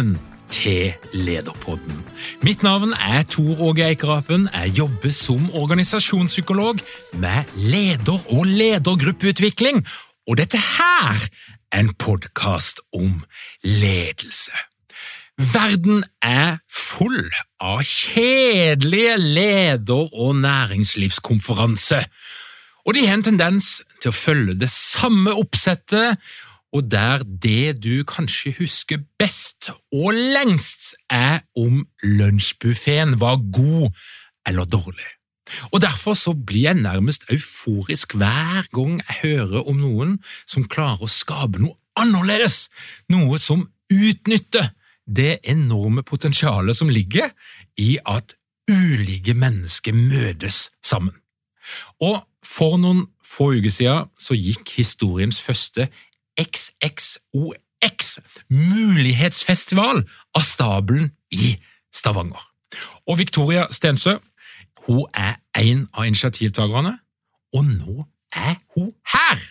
Velkommen til Lederpodden. Mitt navn er Tor Åge Eikerapen. Jeg jobber som organisasjonspsykolog med leder- og ledergruppeutvikling. Og dette her er en podkast om ledelse. Verden er full av kjedelige leder- og næringslivskonferanser. Og de har en tendens til å følge det samme oppsettet og der det du kanskje husker best og lengst, er om lunsjbuffeen var god eller dårlig. Og Derfor så blir jeg nærmest euforisk hver gang jeg hører om noen som klarer å skape noe annerledes, noe som utnytter det enorme potensialet som ligger i at ulike mennesker møtes sammen. Og For noen få uker siden så gikk historiens første XXOX, mulighetsfestival, av stabelen i Stavanger. Og Victoria Stensø hun er en av initiativtakerne, og nå er hun her!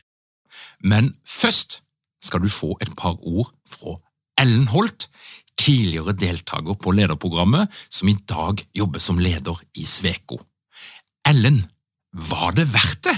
Men først skal du få et par ord fra Ellen Holt, tidligere deltaker på lederprogrammet, som i dag jobber som leder i Sveko. Ellen, var det verdt det?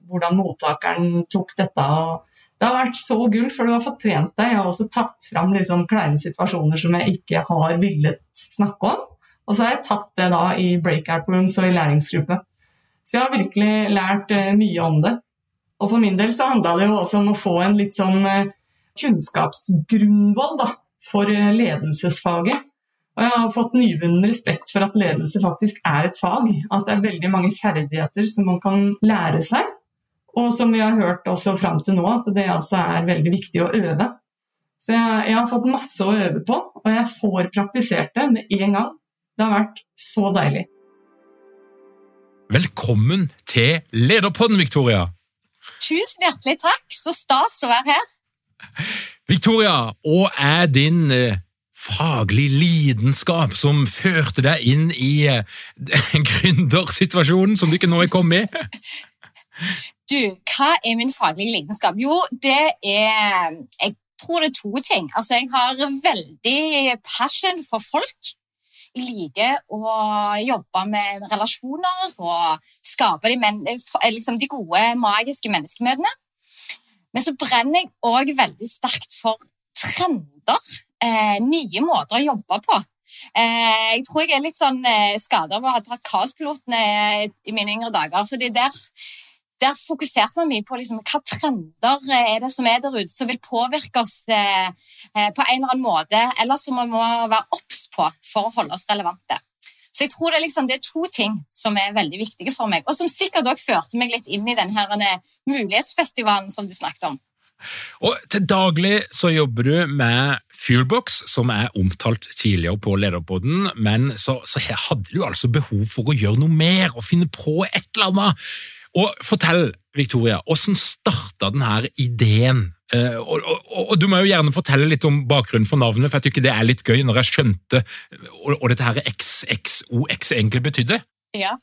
hvordan mottakeren tok dette. det har vært så gull, for du har fått trent deg. Jeg har også tatt fram liksom kleine situasjoner som jeg ikke har villet snakke om. Og så har jeg tatt det da i breakout rooms og i læringsgruppe. Så jeg har virkelig lært uh, mye om det. Og for min del så handla det jo også om å få en litt sånn uh, kunnskapsgrunnvoll da, for uh, ledelsesfaget. Og jeg har fått nyvunnen respekt for at ledelse faktisk er et fag. At det er veldig mange ferdigheter som man kan lære seg. Og som vi har hørt også fram til nå, at det altså er veldig viktig å øve. Så jeg, jeg, har fått masse å øve på, og jeg får praktisert det med en gang. Det har vært så deilig. Velkommen til Lederpodden, Victoria. Tusen hjertelig takk. Så stas å være her. Victoria, hva er din eh, faglig lidenskap som førte deg inn i eh, gründersituasjonen som du ikke nå er kommet i? Du, hva er min faglige lidenskap? Jo, det er Jeg tror det er to ting. Altså, jeg har veldig passion for folk. Jeg liker å jobbe med relasjoner og skape de, men, liksom de gode, magiske menneskemøtene. Men så brenner jeg òg veldig sterkt for trender. Eh, nye måter å jobbe på. Eh, jeg tror jeg er litt sånn eh, skada av å ha tatt Kaospilotene i mine yngre dager. fordi der, der fokuserte man mye på liksom, hva trender er det som er der ute som vil påvirke oss eh, eh, på en eller annen måte, eller som vi må være obs på for å holde oss relevante. Så jeg tror det liksom, det er, to ting som er veldig viktige for meg, og som sikkert også førte meg litt inn i denne mulighetsfestivalen som du snakket om. Og Til daglig så jobber du med Fuelbox, som er omtalt tidligere på Lederpodden, men så, så hadde du altså behov for å gjøre noe mer og finne på et eller annet. Og Fortell, Victoria, hvordan starta denne ideen? Uh, og, og, og, Du må jo gjerne fortelle litt om bakgrunnen for navnet, for jeg tykker det er litt gøy når jeg skjønte hva dette her XXOX egentlig betydde. Ja,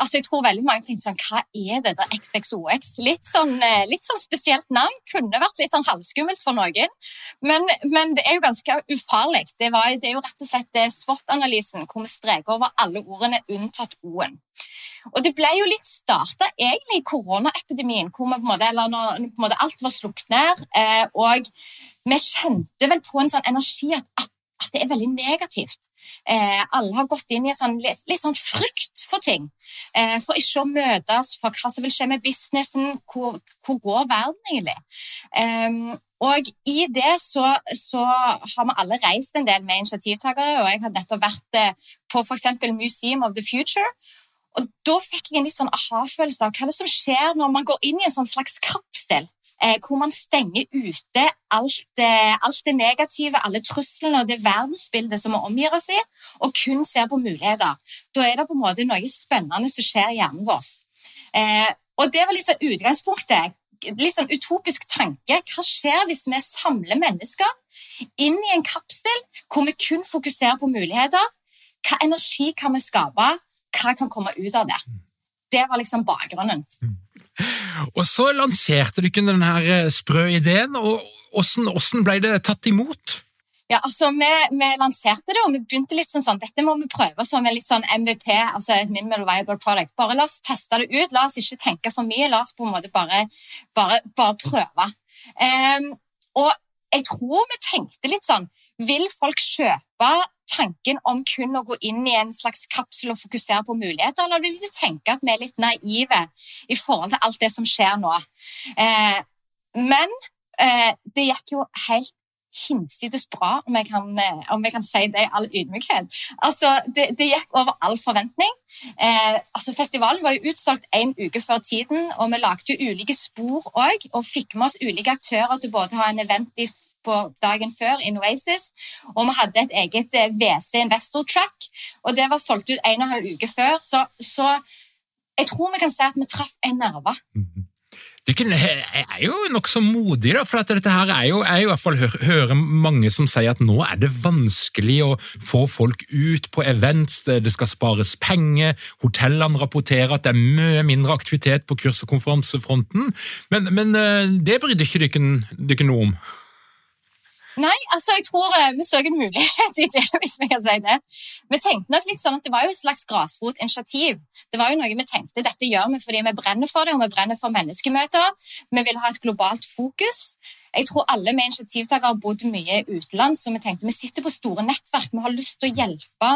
Altså, jeg tror veldig mange tenkte sånn Hva er det der XXOX? Litt sånn, eh, litt sånn spesielt navn. Kunne vært litt sånn halvskummelt for noen. Men, men, det er jo ganske ufarlig. Det, var, det er jo rett og slett SWOT-analysen hvor vi streker over alle ordene unntatt O-en. Og det ble jo litt starta egentlig i koronaepidemien, hvor vi måte, når måte alt var slukt ned. Eh, og vi kjente vel på en sånn energi at, at det er veldig negativt. Eh, alle har gått inn i et sånn, litt, litt sånn frykt for ting. Eh, for ikke å møtes, for hva som vil skje med businessen. Hvor, hvor går verden egentlig? Eh, og i det så, så, har vi alle reist en del med initiativtakere, og jeg har nettopp vært eh, på f.eks. Museum of the Future. Og da fikk jeg en litt sånn aha-følelse av hva det som skjer når man går inn i en sånn slags kapsel hvor man stenger ute alt det, alt det, negative, alle truslene og det verdensbildet som vi omgir oss i, og kun ser på muligheter. Da er det på en måte noe spennende som skjer i hjernen vår. Eh, og det var liksom utgangspunktet. Litt sånn utopisk tanke. Hva skjer hvis vi samler mennesker inn i en kapsel hvor vi kun fokuserer på muligheter? Hva energi kan vi skape? Hva kan komme ut av det? Det var liksom bakgrunnen. Og så lanserte dere denne eh, sprø ideen, og hvordan, ble det tatt imot? Ja, altså, vi, vi, lanserte det, og vi begynte litt sånn sånn Dette må vi prøve som en litt sånn MVP, altså et minimal viable product. Bare la oss teste det ut. La oss ikke tenke for mye. La oss på en måte bare, bare, bare prøve. Um, og jeg tror vi tenkte litt sånn Vil folk kjøpe tanken om kun å gå inn i en slags kapsel og fokusere på muligheter, eller vil de tenke at vi er litt naive i forhold til alt det som skjer nå? Eh, men eh, det gikk jo helt hinsides bra, om jeg, kan, eh, om jeg, kan, si det i all ydmykhet. Altså, det, det gikk over all forventning. Eh, altså, festivalen var jo utsolgt en uke før tiden, og vi lagde jo ulike spor òg, og fikk med oss ulike aktører til både å ha en event i på dagen før in Oasis. Og vi hadde et eget eh, WC Investor Track, og det var solgt ut en og en halv uke før. Så, så, jeg tror vi kan si at vi traff en nerve. Mhm. Dere er jo nokså da, for dette her er jo, jeg i hvert fall hører mange som sier at nå er det vanskelig å få folk ut på events, det skal spares penger, hotellene rapporterer at det er mye mindre aktivitet på kurs- og konferansefronten, men, men eh, det brydde ikke dere noe om? Nei, altså jeg tror uh, vi søker en mulighet i det, hvis vi kan si det. Vi tenkte nok litt sånn at Det var jo et slags grasrotinitiativ. Det var jo noe vi tenkte dette gjør vi fordi vi brenner for det, og vi brenner for menneskemøter. Vi vil ha et globalt fokus. Jeg tror alle med initiativtakere har bodd mye utenlands, så vi tenkte vi sitter på store nettverk. Vi har lyst til å hjelpe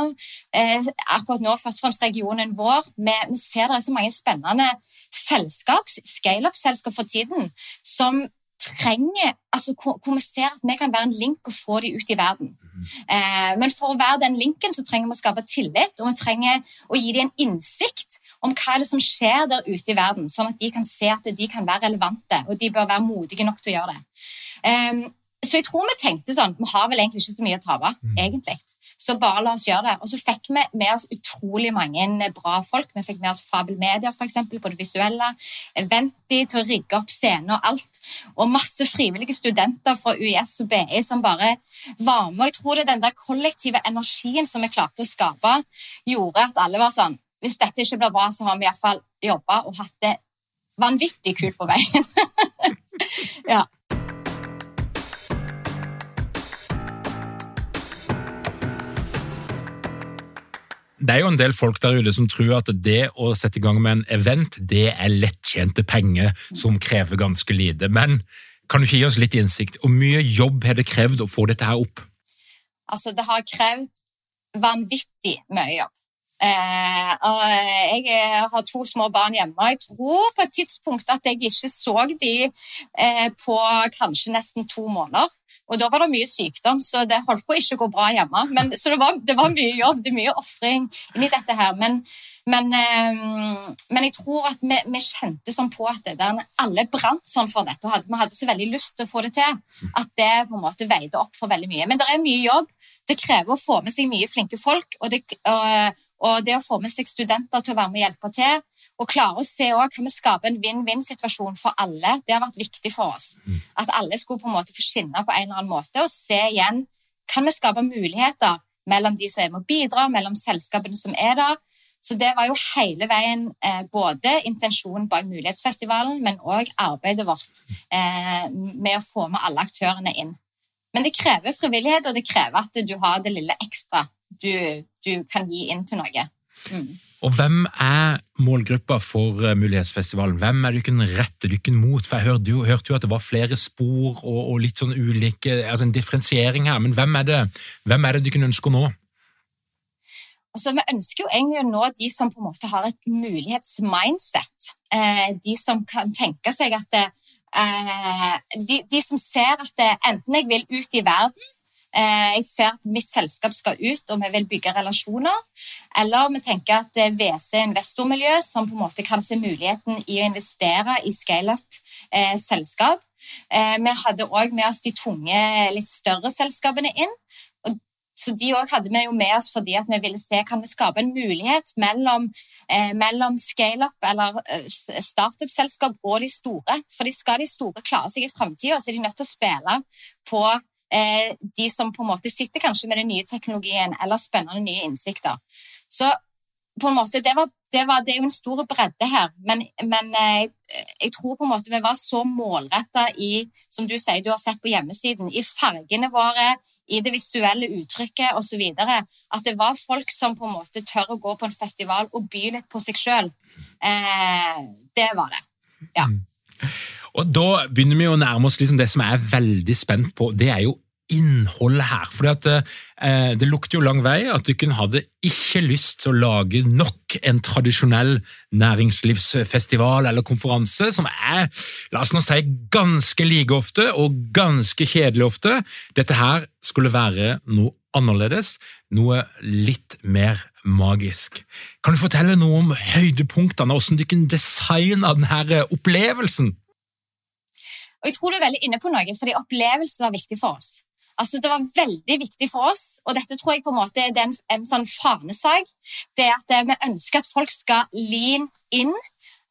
eh, akkurat nå først og fremst regionen vår. Vi, vi ser det er så mange spennende selskap, scale-up-selskap for tiden, som trenger altså hvor, hvor, vi ser at vi kan være en link og få dem ut i verden. Eh, men for å være den linken så trenger vi å skape tillit, og vi trenger å gi dem en innsikt om hva er det som skjer der ute i verden, sånn at de kan se at de kan være relevante, og de bør være modige nok til å gjøre det. Eh, så jeg tror vi tenkte sånn Vi har vel egentlig ikke så mye å tape, mm. egentlig. Så bare la oss gjøre det. Og så fikk vi med oss utrolig mange bra folk. Vi fikk med oss Fabel Media eksempel, på det visuelle. Venti til å rigge opp scene og alt. Og masse frivillige studenter fra UiS og BI som bare var med. Jeg tror det er den der kollektive energien som vi klarte å skape, gjorde at alle var sånn Hvis dette ikke blir bra, så har vi iallfall jobba og hatt det vanvittig kult på veien. ja. Det er jo en del folk der ute som tror at det å sette i gang med en event, det er lettjente penger som krever ganske lite. Men kan du ikke gi oss litt innsikt? Hvor mye jobb har det krevd å få dette her opp? Altså, det har krevd vanvittig mye jobb. Eh, og jeg eh, har to små barn hjemme. og Jeg tror på et tidspunkt at jeg ikke så de eh, på kanskje nesten to måneder. Og da var det mye sykdom, så det holdt på å ikke gå bra hjemme. Men, så det var, det var, mye jobb, det er mye ofring inni dette her. Men, men, eh, men, jeg tror at vi, vi kjente sånn på at der, alle brant sånn for dette. og hadde, Vi hadde så veldig lyst til å få det til at det på en måte veide opp for veldig mye. Men det er mye jobb. Det krever å få med seg mye flinke folk. og det og, og det å få med seg studenter til å være med og hjelpe til, og klare å se òg kan vi skape en vinn-vinn-situasjon for alle, det har vært viktig for oss. Mm. At alle skulle på en måte få skinne på en eller annen måte, og se igjen kan vi skape muligheter mellom de som er med og bidrar, mellom selskapene som er der. Så det var jo hele veien eh, både intensjonen bak Mulighetsfestivalen, men òg arbeidet vårt eh, med å få med alle aktørene inn. Men det krever frivillighet, og det krever at du har det lille ekstra du, du kan gi inn til noe. Mm. Og Hvem er målgruppa for eh, Mulighetsfestivalen? Hvem er dere rette dere mot? For Jeg hørte jo, hørte jo, at det var flere spor og, og, litt sånn ulike, altså en differensiering her. Men hvem er det, hvem er det dere ønsker nå? Altså, Vi ønsker jo egentlig å nå de som på en måte har et mulighetsmindset. Eh, de som kan tenke seg at det, eh, de, de, som ser at det, enten jeg vil ut i verden Eh, jeg ser at mitt selskap skal ut, og vi vil bygge relasjoner. Eller vi tenker at WC investormiljø som på en måte kan se muligheten i å investere i scaleup-selskap. Eh, vi hadde òg med oss de tunge, litt større selskapene inn. Så de òg hadde vi jo med oss fordi vi ville se kan vi skape en mulighet mellom, eh, mellom scaleup eller eh, startup-selskap og de store. For skal de store klare seg i framtida, så er de nødt til å spille på eh, de som på en måte sitter kanskje med den nye teknologien eller spennende nye innsikter. Så på en måte, det, var, det, var, det er jo en stor bredde her, men, men eh, jeg, tror på en måte vi var så målretta i som du sier, du har sett på hjemmesiden, i fargene våre, i det visuelle uttrykket osv. At det var folk som på en måte tør å gå på en festival og by litt på seg sjøl. Eh, det var det. Ja. Mm. Og Da begynner vi å nærme oss liksom det som jeg er veldig spent på. Det er jo innholdet her. At eh, Det lukter jo lang vei at dere hadde ikke lyst til å lage nok en tradisjonell næringslivsfestival eller konferanse som er la oss nå si, ganske like ofte og ganske kjedelig ofte. Dette her skulle være noe annerledes, noe litt mer magisk. Kan du fortelle noe om høydepunktene, hvordan dere designa denne opplevelsen? Og jeg tror du er veldig inne på noe, fordi opplevelse var viktig for oss. Altså, Det var veldig viktig for oss, og dette tror jeg på en måte er en, en sånn fanesak. Det er at eh, vi ønsker at folk skal lean in,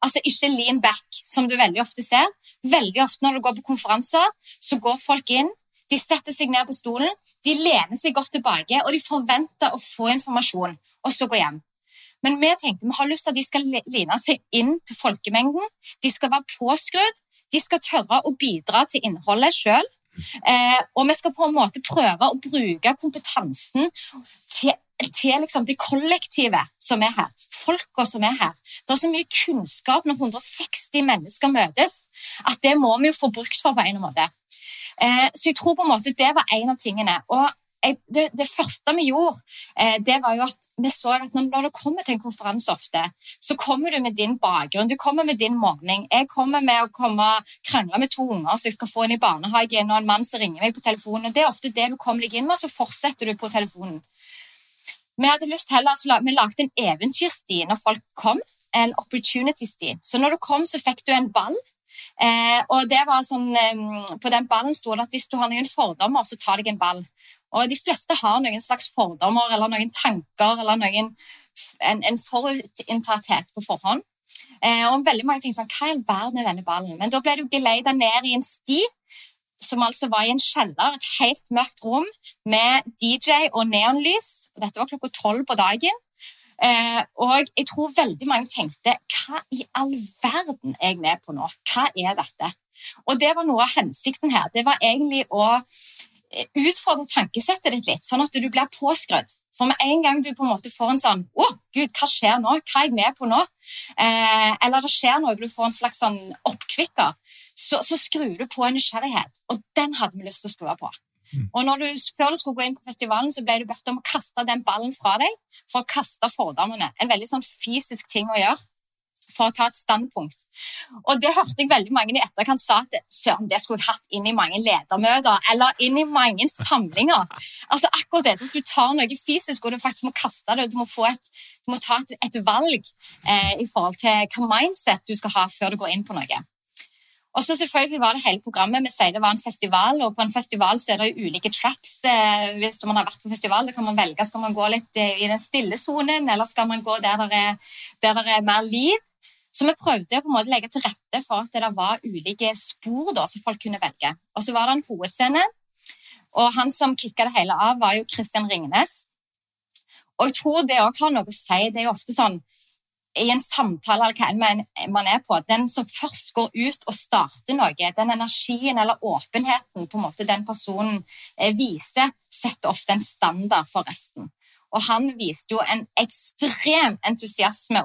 altså ikke lean back, som du veldig ofte ser. Veldig ofte når du går på konferanser, så går folk inn, de setter seg ned på stolen, de lener seg godt tilbake, og de forventer å få informasjon, og så gå hjem. Men vi tenkte vi har lyst til at de skal line seg inn til folkemengden. De skal være påskrudd, de skal tørre å bidra til innholdet sjøl. Eh, og vi skal på en måte prøve å bruke kompetansen til, til liksom det kollektive som er her. Folka som er her. Det er så mye kunnskap når 160 mennesker møtes, at det må vi jo få brukt for på en måte. Eh, så jeg tror på en måte det var en av tingene. Og det, det, første vi gjorde, eh, det var jo at vi så at når, du kommer til en konferanse ofte, så kommer du med din bakgrunn, du kommer med din morgen. Jeg kommer med å komme krangle med to unger så jeg skal få inn i barnehagen, og en mann som ringer meg på telefonen. Det er ofte det du kommer deg inn med, og så fortsetter du på telefonen. Vi hadde lyst heller, altså, vi lagde en eventyrsti når folk kom, en opportunity-sti. Så når du kom, så fikk du en ball. Eh, og det var sånn, eh, På den ballen sto det at hvis du har noen fordommer, så ta deg en ball. Og de fleste har noen slags fordommer eller noen tanker eller noen, en, en forutinntatthet på forhånd. Eh, og veldig mange ting sånn Hva i all verden er denne ballen? Men da ble du geleida ned i en sti som altså var i en kjeller, et helt mørkt rom med DJ og neonlys. Dette var klokka tolv på dagen. Eh, og jeg tror veldig mange tenkte Hva i all verden er jeg med på nå? Hva er dette? Og det var noe av hensikten her. Det var egentlig å utfordre tankesettet ditt litt, sånn at du blir påskrudd. For med en gang du på en måte får en sånn 'Å, gud, hva skjer nå? Hva er jeg med på nå?' Eh, eller det skjer noe, du får en slags sånn oppkvikker, så, så skrur du på en nysgjerrighet. Og den hadde vi lyst til å skru på. Mm. Og du, Før du skulle gå inn på festivalen, så ble du bedt om å kaste den ballen fra deg for å kaste fordommene. En veldig sånn fysisk ting å gjøre for å ta et standpunkt. Og det hørte jeg veldig mange i etterkant sa at søren, det skulle jeg hatt inn i mange ledermøter eller inn i mange samlinger. Altså akkurat det, at Du tar noe fysisk, og du faktisk må kaste det. Du må, et, du må ta et, et valg eh, i forhold til hva mindset du skal ha før du går inn på noe. Og så selvfølgelig var det hele programmet. Vi sier det var en festival, og på en festival så er det ulike tracks. Eh, hvis man har vært på festival, det kan man velge skal man gå litt eh, i den stille sonen, eller skal man gå der det er, der det er mer liv. Så vi prøvde å på en måte legge til rette for at det var ulike spor da, som folk kunne velge. Og så var det en hovedscene, og han som kicka det hele av, var jo Kristian Ringnes. Og jeg tror det òg har noe å si. Det er jo ofte sånn i en samtale eller hva man er på, den som først går ut og starter noe, den energien eller åpenheten på en måte den personen eh, viser, setter ofte en standard for resten. Og han viste jo en ekstrem entusiasme.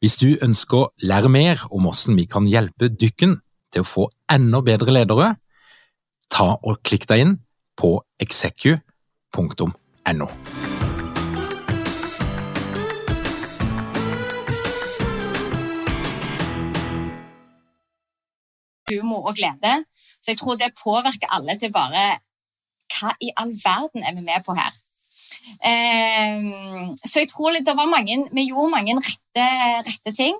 Hvis du ønsker å lære mer om hvordan vi kan hjelpe dykken til å få enda bedre ledere, ta og klikk deg inn på execu.no. humor og glede. Så jeg tror det påvirker alle til bare Hva i all verden er vi med på her? Ehm, så jeg tror det var mange, vi gjorde mange rette, rette ting.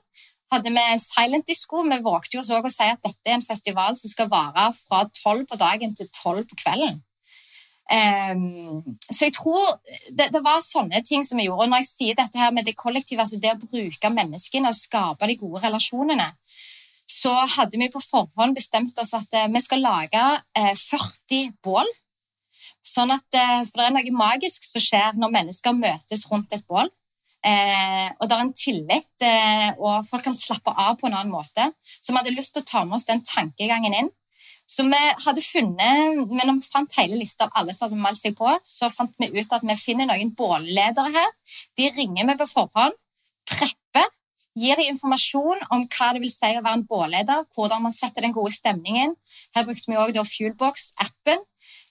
Hadde vi silent disco. Vi vågte jo også å si at dette er en festival som skal vare fra tolv på dagen til tolv på kvelden. Um, så jeg tror det, det, var sånne ting som vi gjorde. Og når jeg sier dette her med det kollektive, altså det å bruke menneskene og skape de gode relasjonene, så hadde vi på forhånd bestemt oss at uh, vi skal lage uh, eh, 40 bål Sånn at, eh, for det er noe magisk som skjer når mennesker møtes rundt et bål. Eh, og det er en tillit, eh, og folk kan slappe av på en annen måte. Så vi hadde lyst til å ta med oss den tankegangen inn. Så vi hadde funnet, men når vi fant hele lista av alle som hadde meldt seg på, så fant vi ut at vi finner noen bålledere her. De ringer vi på forhånd, prepper, gir dem informasjon om hva det vil si å være en bålleder, hvordan man setter den gode stemningen. Her brukte vi òg Fuelbox-appen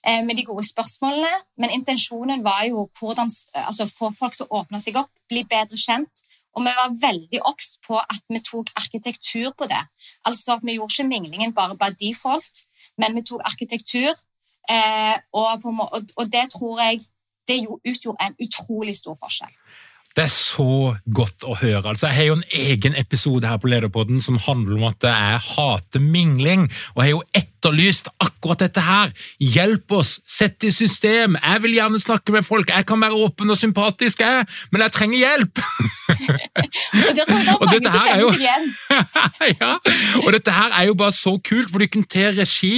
Eh, med de gode spørsmålene. Men intensjonen var jo hvordan altså, få folk til å åpne seg opp, bli bedre kjent. Og vi var veldig obs på at vi tok arkitektur på det. Altså at vi gjorde ikke minglingen bare by default, men vi tok arkitektur. Eh, og, og, det tror jeg det utgjorde en utrolig stor forskjell. Det er så godt å høre. Altså, jeg har jo en egen episode her på Lederpodden som handler om at jeg hater mingling. Og jeg har jo etterlyst akkurat dette her. Hjelp oss, sett i system. Jeg vil gjerne snakke med folk. Jeg kan være åpen og sympatisk, jeg, men jeg trenger hjelp. og det tror jeg det er mange som kjenner seg igjen. ja, og dette her er jo bare så kult, for du kan ta regi,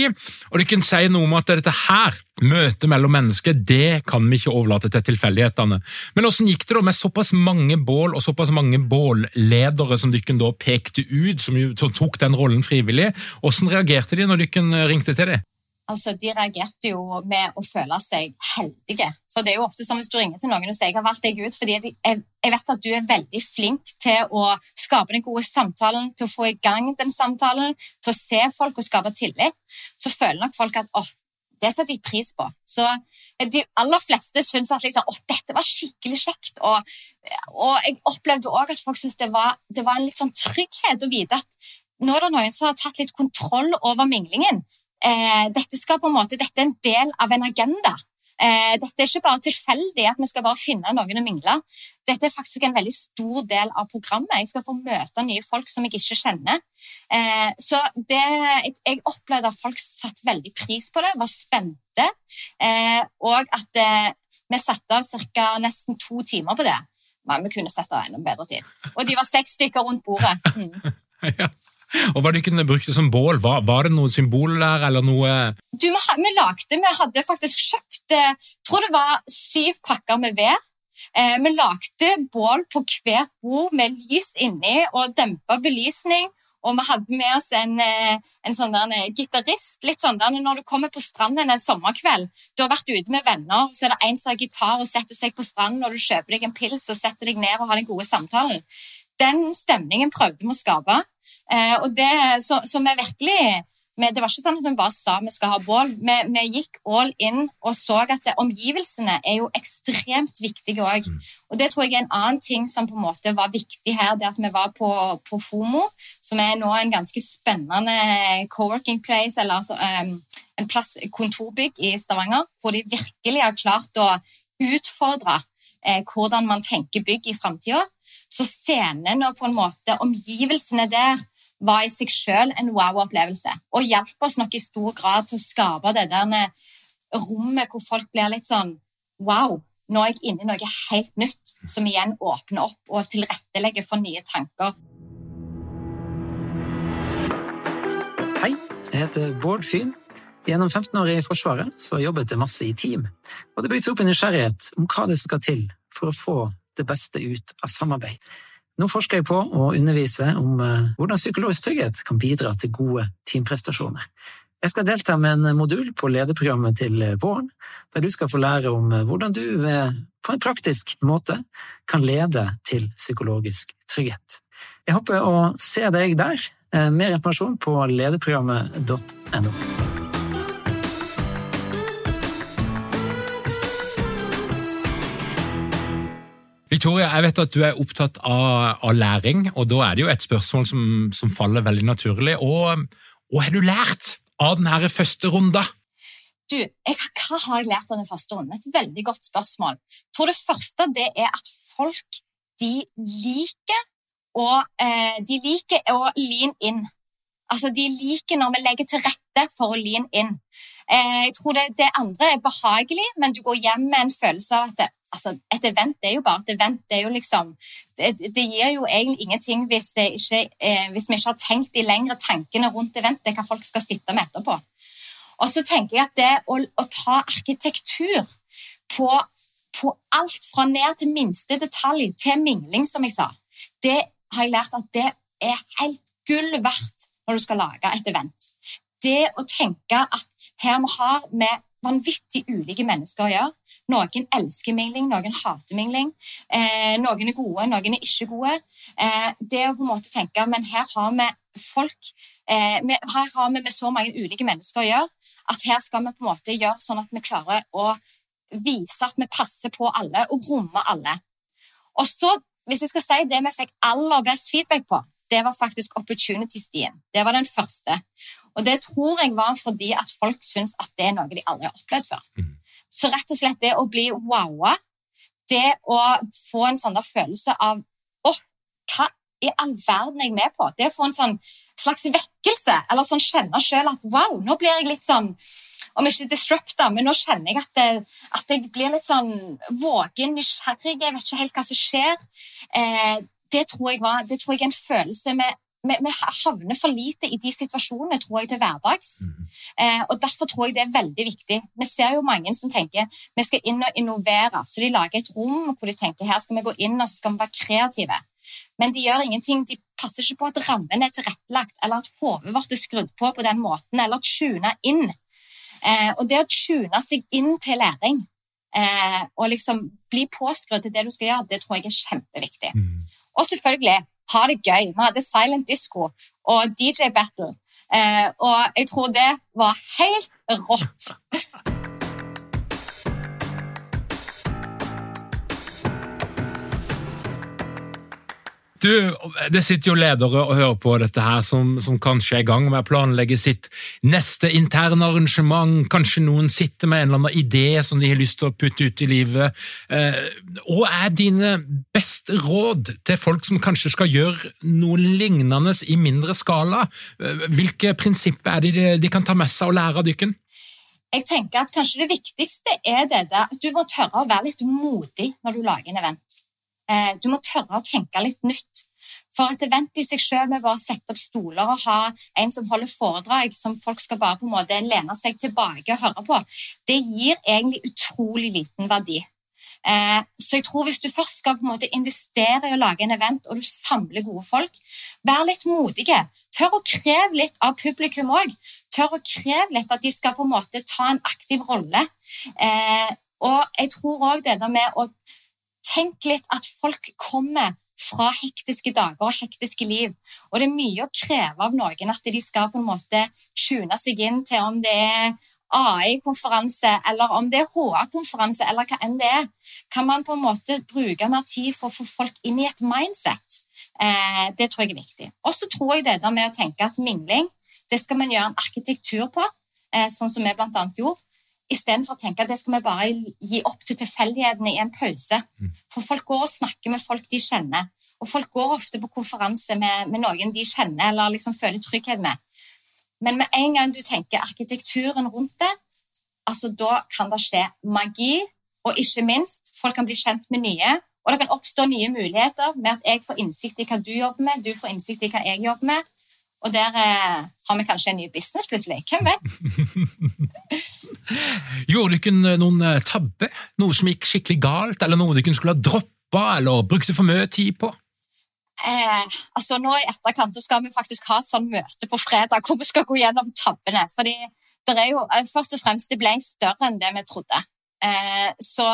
og du kan si noe om at dette her Møtet mellom mennesker det kan vi ikke overlate til tilfeldighetene. Men hvordan gikk det da med såpass mange bål og såpass mange bålledere som dere da pekte ut, som, tok den rollen frivillig? Hvordan reagerte de når dere ringte til dem? Altså, De reagerte jo med å føle seg heldige. For det er jo ofte som hvis du ringer til noen og sier jeg har valgt deg ut fordi jeg vet at du er veldig flink til å skape den gode samtalen, til å få i gang den samtalen, til å se folk og skape tillit, så føler nok folk at åh, det setter jeg pris på. Så eh, De aller fleste syns at liksom, å, dette var skikkelig kjekt. Og, og jeg opplevde òg at folk syntes det, det, var en litt sånn trygghet å vite at nå er det noen som har tatt litt kontroll over minglingen. Eh, dette, skal på en måte, dette er en del av en agenda. Eh, dette er ikke bare tilfeldig at vi skal bare finne noen å mingle. Dette er faktisk en veldig stor del av programmet. Jeg skal få møte nye folk som jeg ikke kjenner. Eh, så det, jeg opplevde at folk satte veldig pris på det, var spente, eh, og at eh, vi satte av ca. nesten to timer på det. Men vi kunne satt av enda bedre tid. Og de var seks stykker rundt bordet. Mm. ja. Og Hva dere kunne brukt som bål? Var, var, det noe symbol der, eller noe Du, vi, vi lagde, vi hadde faktisk kjøpt jeg eh, tror det var syv pakker med ved. Eh, vi lagde bål på hvert bord med lys inni og dempa belysning. Og vi hadde med oss en, eh, en sånn der gitarist. litt sånn der Når du kommer på stranden en sommerkveld, du har vært ute med venner, så er det en som har gitar og setter seg på stranden, og du kjøper deg en pils og setter deg ned og har den gode samtalen. Den stemningen prøvde vi å skape. Eh, og det, så, så vi virkelig vi, det var ikke sånn at vi bare sa vi skal ha bål. Vi, vi gikk all in og så at det, omgivelsene er jo ekstremt viktige òg. Mm. Og det tror jeg er en annen ting som på en måte var viktig her, det at vi var på, på FOMO, som er nå en ganske spennende co-working place, eller altså um, en plass, kontorbygg i Stavanger, hvor de virkelig har klart å utfordre eh, hvordan man tenker bygg i framtida. Så scenen og på en måte omgivelsene der var i seg selv en wow-opplevelse. Og hjalp oss nok i stor grad til å skape det der rommet hvor folk blir litt sånn Wow, nå er jeg inne i noe helt nytt, som igjen åpner opp og tilrettelegger for nye tanker. Hei, jeg heter Bård Fyn. Gjennom 15 år i Forsvaret så jobbet jeg masse i team, og det bygde opp en nysgjerrighet om hva det skal til for å få det beste ut av samarbeid. Nå forsker jeg på å undervise om eh, hvordan psykologisk trygghet kan bidra til gode teamprestasjoner. Jeg skal delta med en modul på lederprogrammet til eh, våren, der du skal få lære om eh, hvordan du på en praktisk måte kan lede til psykologisk trygghet. Jeg håper å se deg der. Mer informasjon på lederprogrammet.no. Victoria, jeg vet at du er opptatt av, av læring, og da er det jo et spørsmål som, som faller veldig naturlig. Og hva har du lært av denne første runda? Du, jeg, Hva har jeg lært av den første runden? Et veldig godt spørsmål. Jeg tror det første det er at folk de liker å, eh, de liker å lean in. Altså, De liker når vi legger til rette for å lean in. Eh, jeg tror det, det andre er behagelig, men du går hjem med en følelse av at det, altså, Et event er jo bare et event. Det, jo liksom, det, det gir jo egentlig ingenting hvis, ikke, eh, hvis, vi ikke har tenkt de lengre tankene rundt eventet, hva folk skal sitte med etterpå. Og så tenker jeg at det å, å ta arkitektur på, på, alt fra ned til minste detalj, til mingling, som jeg sa, det har jeg lært at det er helt gull verdt når du skal lage et event. Det å tenke at her vi har med vanvittig ulike mennesker å gjøre. Noen elsker mingling, noen hater mingling. Eh, noen er gode, noen er ikke gode. Eh, det å på en måte tenke men her har vi folk eh, Her har vi med så mange ulike mennesker å gjøre at her skal vi på en måte gjøre sånn at vi klarer å vise at vi passer på alle og rommer alle. Og så, hvis jeg skal si det vi fikk aller best feedback på, det var faktisk opportunity-stien. Det var den første. Og det tror jeg var fordi at folk syns at det er noe de aldri har opplevd før. Mm. Så rett og slett det å bli wowa, det å få en sånn følelse av Å, oh, hva i all verden er jeg med på? Det å få en sånn slags vekkelse, eller sånn kjenne sjøl at wow, nå blir jeg litt sånn om ikke disrupta, men nå kjenner jeg at, det, at jeg blir litt sånn vågen, nysgjerrig, jeg vet ikke helt hva som skjer. Eh, det, tror jeg var, det tror jeg er en følelse med vi, vi, havner for lite i de situasjonene tror jeg, til hverdags. Mm. Eh, og Derfor tror jeg det er veldig viktig. Vi ser jo mange som tenker vi skal inn og innovere. Så de lager et rom hvor de tenker her skal vi gå inn og så skal vi være kreative. Men de gjør ingenting. De passer ikke på at rammen er tilrettelagt, eller at hodet vårt er skrudd på på den måten, eller tuna inn. Eh, og det å tune seg inn til læring eh, og liksom bli påskrudd til det du skal gjøre, det tror jeg er kjempeviktig. Mm. Og selvfølgelig ha det gøy. Vi hadde silent disco og DJ battle. Eh, og jeg tror det var helt rått. Du, Det sitter jo ledere og hører på dette her som, som kanskje er i gang med å planlegge sitt neste interne arrangement. Kanskje noen sitter med en eller annen idé som de har lyst til å putte ut i livet. Eh, hva er dine beste råd til folk som kanskje skal gjøre noe lignende i mindre skala? Eh, hvilke prinsipper er det de, de kan ta med seg og lære av dykken? Jeg tenker at kanskje det viktigste er det at du må tørre å være litt modig når du lager en event. Eh, du må tørre å tenke litt nytt. For et event i seg selv med bare å sette opp stoler og ha en som holder foredrag som folk skal bare på en måte lene seg tilbake og høre på, det gir egentlig utrolig liten verdi. Eh, så jeg tror hvis du først skal på en måte investere i å lage en event, og du samler gode folk, vær litt modige. Tør å kreve litt av publikum òg. Tør å kreve litt at de skal på en måte ta en aktiv rolle. Eh, og jeg tror òg det der med å Tenk litt at folk kommer fra hektiske dager og hektiske liv. Og det er mye å kreve av noen at de skal på en måte tune seg inn til om det er AI-konferanse, eller om det er HA-konferanse, eller hva enn det er. Kan man på en måte bruke mer tid for å få folk inn i et mindset? Eh, det tror jeg er viktig. Og så tror jeg det der med å tenke at mingling det skal man gjøre en arkitektur på, eh, sånn som vi blant annet gjorde istedenfor å tenke at det skal vi bare gi opp til tilfeldighetene i en pause. Mm. For folk går og snakker med folk de kjenner, og folk går ofte på konferanse med, med noen de kjenner eller liksom føler trygghet med. Men med en gang du tenker arkitekturen rundt det, altså da kan det skje magi, og ikke minst, folk kan bli kjent med nye. Og det kan oppstå nye muligheter med at jeg får innsikt i hva du jobber med, du får innsikt i hva jeg jobber med. Og der eh, har vi kanskje en ny business plutselig. Hvem vet? Gjorde dere noen eh, tabbe? Noe som gikk skikkelig galt, eller noe dere skulle ha droppa eller brukte for mye tid på? Eh, altså nå I etterkant skal vi faktisk ha et sånt møte på fredag hvor vi skal gå gjennom tabbene. fordi det er jo, eh, Først og fremst det ble større enn det vi trodde. Eh, så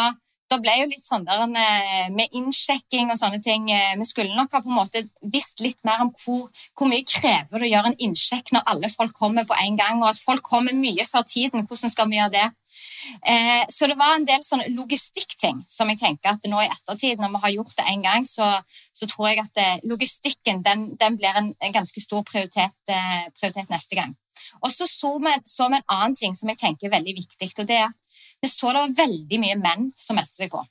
det ble jo litt sånn der eh, med innsjekking og sånne ting. Eh, vi skulle nok ha på en måte visst litt mer om hvor, hvor mye krever det å gjøre en innsjekk når alle folk kommer på en gang, og at folk kommer mye før tiden. Hvordan skal vi gjøre det? Eh, så det var en del sånn logistikkting som jeg tenker at nå i ettertid, når vi har gjort det en gang, så, så tror jeg at logistikken den, den blir en, en, ganske stor prioritet, prioritet neste gang. Og så så vi en annen ting som jeg tenker er veldig viktig. og det er at vi så det var veldig mye menn som meldte seg på.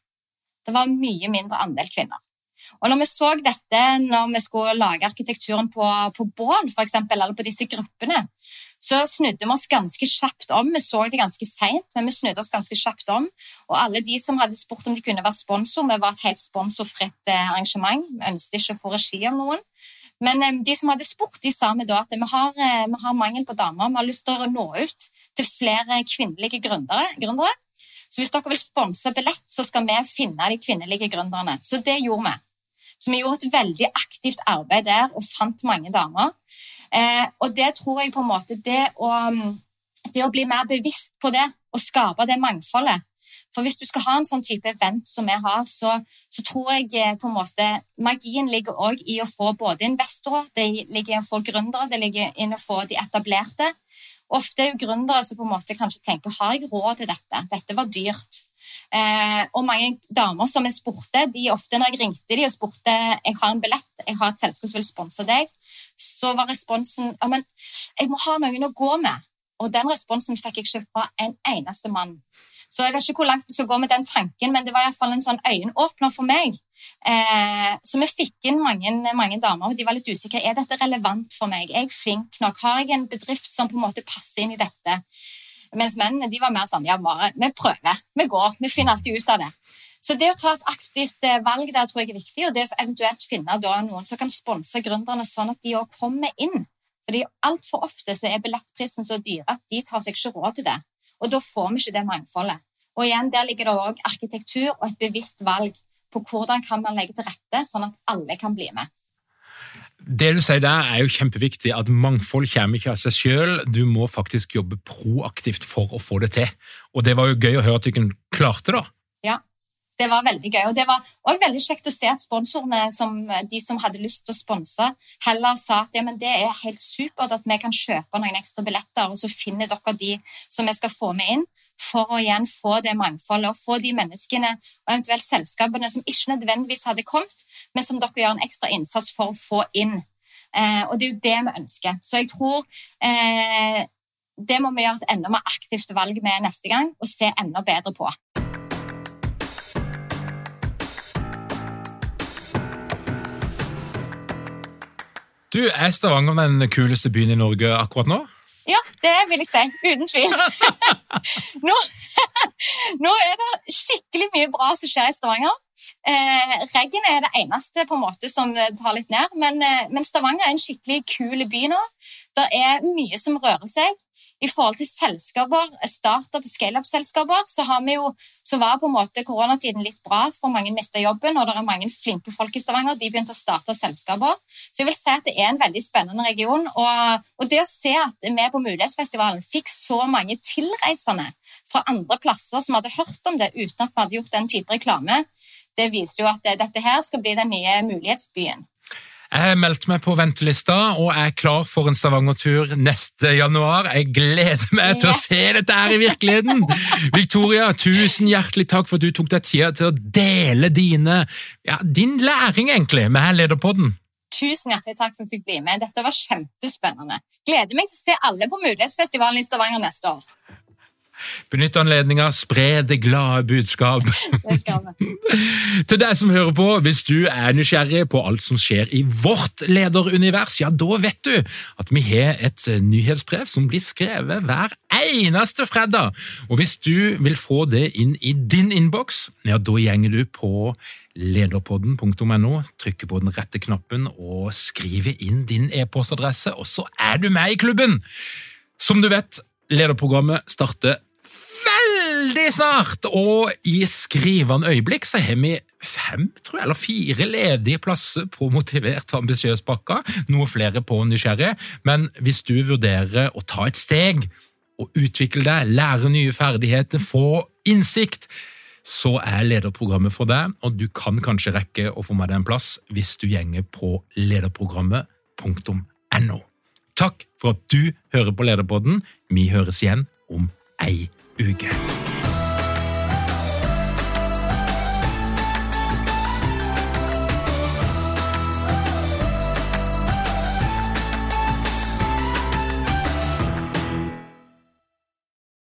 Det var mye mindre andel kvinner. Og når vi så dette når vi skulle lage arkitekturen på, på bål, f.eks., eller på disse gruppene, så snudde vi oss ganske kjapt om. Vi så det ganske seint, men vi snudde oss ganske kjapt om. Og alle de som hadde spurt om de kunne være sponsor, vi var et helt sponsorfritt eh, arrangement. Vi ønsket ikke å få regi av noen. Men um, de som hadde spurt, de sa vi da at vi har, uh, vi har, mangel på damer. Vi har lyst til å nå ut til flere kvinnelige gründere. Så hvis dere vil sponse billett, så skal vi finne de kvinnelige gründerne. Så det gjorde vi. Så vi gjorde et veldig aktivt arbeid der og fant mange damer. Eh, og det tror jeg på en måte det å, det å bli mer bevisst på det og skape det mangfoldet for hvis du skal ha en sånn type event som vi har, så, så tror jeg eh, på en måte magien ligger òg i å få både investorer, det ligger i å få gründere, det ligger i å få de etablerte. Ofte er det gründere som på en måte kanskje tenker har jeg råd til dette, dette var dyrt. Eh, og mange damer som jeg spurte, de ofte når jeg ringte de og spurte jeg har en billett, jeg har et selskap som vil sponse deg, så var responsen ja, men jeg må ha noen å gå med. Og den responsen fikk jeg ikke fra en eneste mann. Så jeg vet ikke hvor langt vi skal gå med den tanken, men det var iallfall en sånn øyenåpner for meg. Eh, så vi fikk inn mange, mange, damer, og de var litt usikre. Er dette relevant for meg? Er jeg flink nok? Har jeg en bedrift som på en måte passer inn i dette? Mens mennene de var mer sånn ja, bare vi prøver, vi går, vi finner alltid ut av det. Så det å ta et aktivt eh, valg der tror jeg er viktig, og det å eventuelt finne noen som kan sponse gründerne sånn at de òg kommer inn. Fordi Altfor ofte så er billettprisen så dyr at de tar seg ikke råd til det. Og da får vi ikke det mangfoldet. Og igjen, Der ligger det òg arkitektur og et bevisst valg på hvordan kan man legge til rette, sånn at alle kan bli med. Det du sier der er jo kjempeviktig, at mangfold kommer ikke av seg sjøl. Du må faktisk jobbe proaktivt for å få det til. Og det var jo gøy å høre at du klarte det. Ja, Det var veldig gøy. Og det var også veldig kjekt å se at sponsorene, som, de som hadde lyst til å sponse, heller sa at ja, det er helt supert at vi kan kjøpe noen ekstra billetter, og så finner dere de som vi skal få med inn, for å igjen få det mangfoldet og få de menneskene og eventuelt selskapene som ikke nødvendigvis hadde kommet, men som dere gjør en ekstra innsats for å få inn. Eh, og det er jo det vi ønsker. Så jeg tror eh, det må vi gjøre et enda mer aktivt valg med neste gang og se enda bedre på. Du, Er Stavanger den kuleste byen i Norge akkurat nå? Ja, det vil jeg si. Uten tvil. nå, nå, er det skikkelig mye bra som skjer i Stavanger. Eh, Reggen er det eneste på en måte som tar litt ned, men, eh, men Stavanger er en skikkelig kul by nå. Det er mye som rører seg. I forhold til selskaper, startup- og scaleup-selskaper, så, så, var på en måte koronatiden litt bra, for mange mista jobben, og det er mange flinke folk i Stavanger. De begynte å starte selskaper. Så jeg vil si at det er en veldig spennende region. Og, og det å se at vi på Mulighetsfestivalen fikk så mange tilreisende fra andre plasser som hadde hørt om det uten at vi hadde gjort den type reklame, det viser jo at dette her skal bli den nye mulighetsbyen. Jeg har meldt meg på ventelista og er klar for en Stavanger-tur neste januar. Jeg gleder meg yes. til å se dette her i virkeligheten! Victoria, tusen hjertelig takk for at du tok deg tida til å dele dine, ja, din læring egentlig med Lederpodden. Tusen hjertelig takk for at jeg fikk bli med. Dette var kjempespennende. Gleder meg til å se alle på Mulighetsfestivalen i Stavanger neste år. Benytt anledninga, spre det glade budskap. Det skal vi. Til deg som hører på, hvis du er nysgjerrig på alt som skjer i vårt lederunivers, ja, da vet du at vi har et nyhetsbrev som blir skrevet hver eneste fredag. Og hvis du vil få det inn i din innboks, ja, da gjenger du på lederpodden.no, trykker på den rette knappen og skriver inn din e-postadresse, og så er du med i klubben! Som du vet, lederprogrammet starter veldig snart! Og i skrivende øyeblikk så har vi fem, tror jeg, eller fire ledige plasser på Motivert og ambisiøs pakka. Noe flere på Nysgjerrig. Men hvis du vurderer å ta et steg og utvikle deg, lære nye ferdigheter, få innsikt, så er lederprogrammet for deg, og du kan kanskje rekke å få med deg en plass hvis du gjenger på lederprogrammet.no. Takk for at du hører på Lederpodden. Vi høres igjen om ei uke.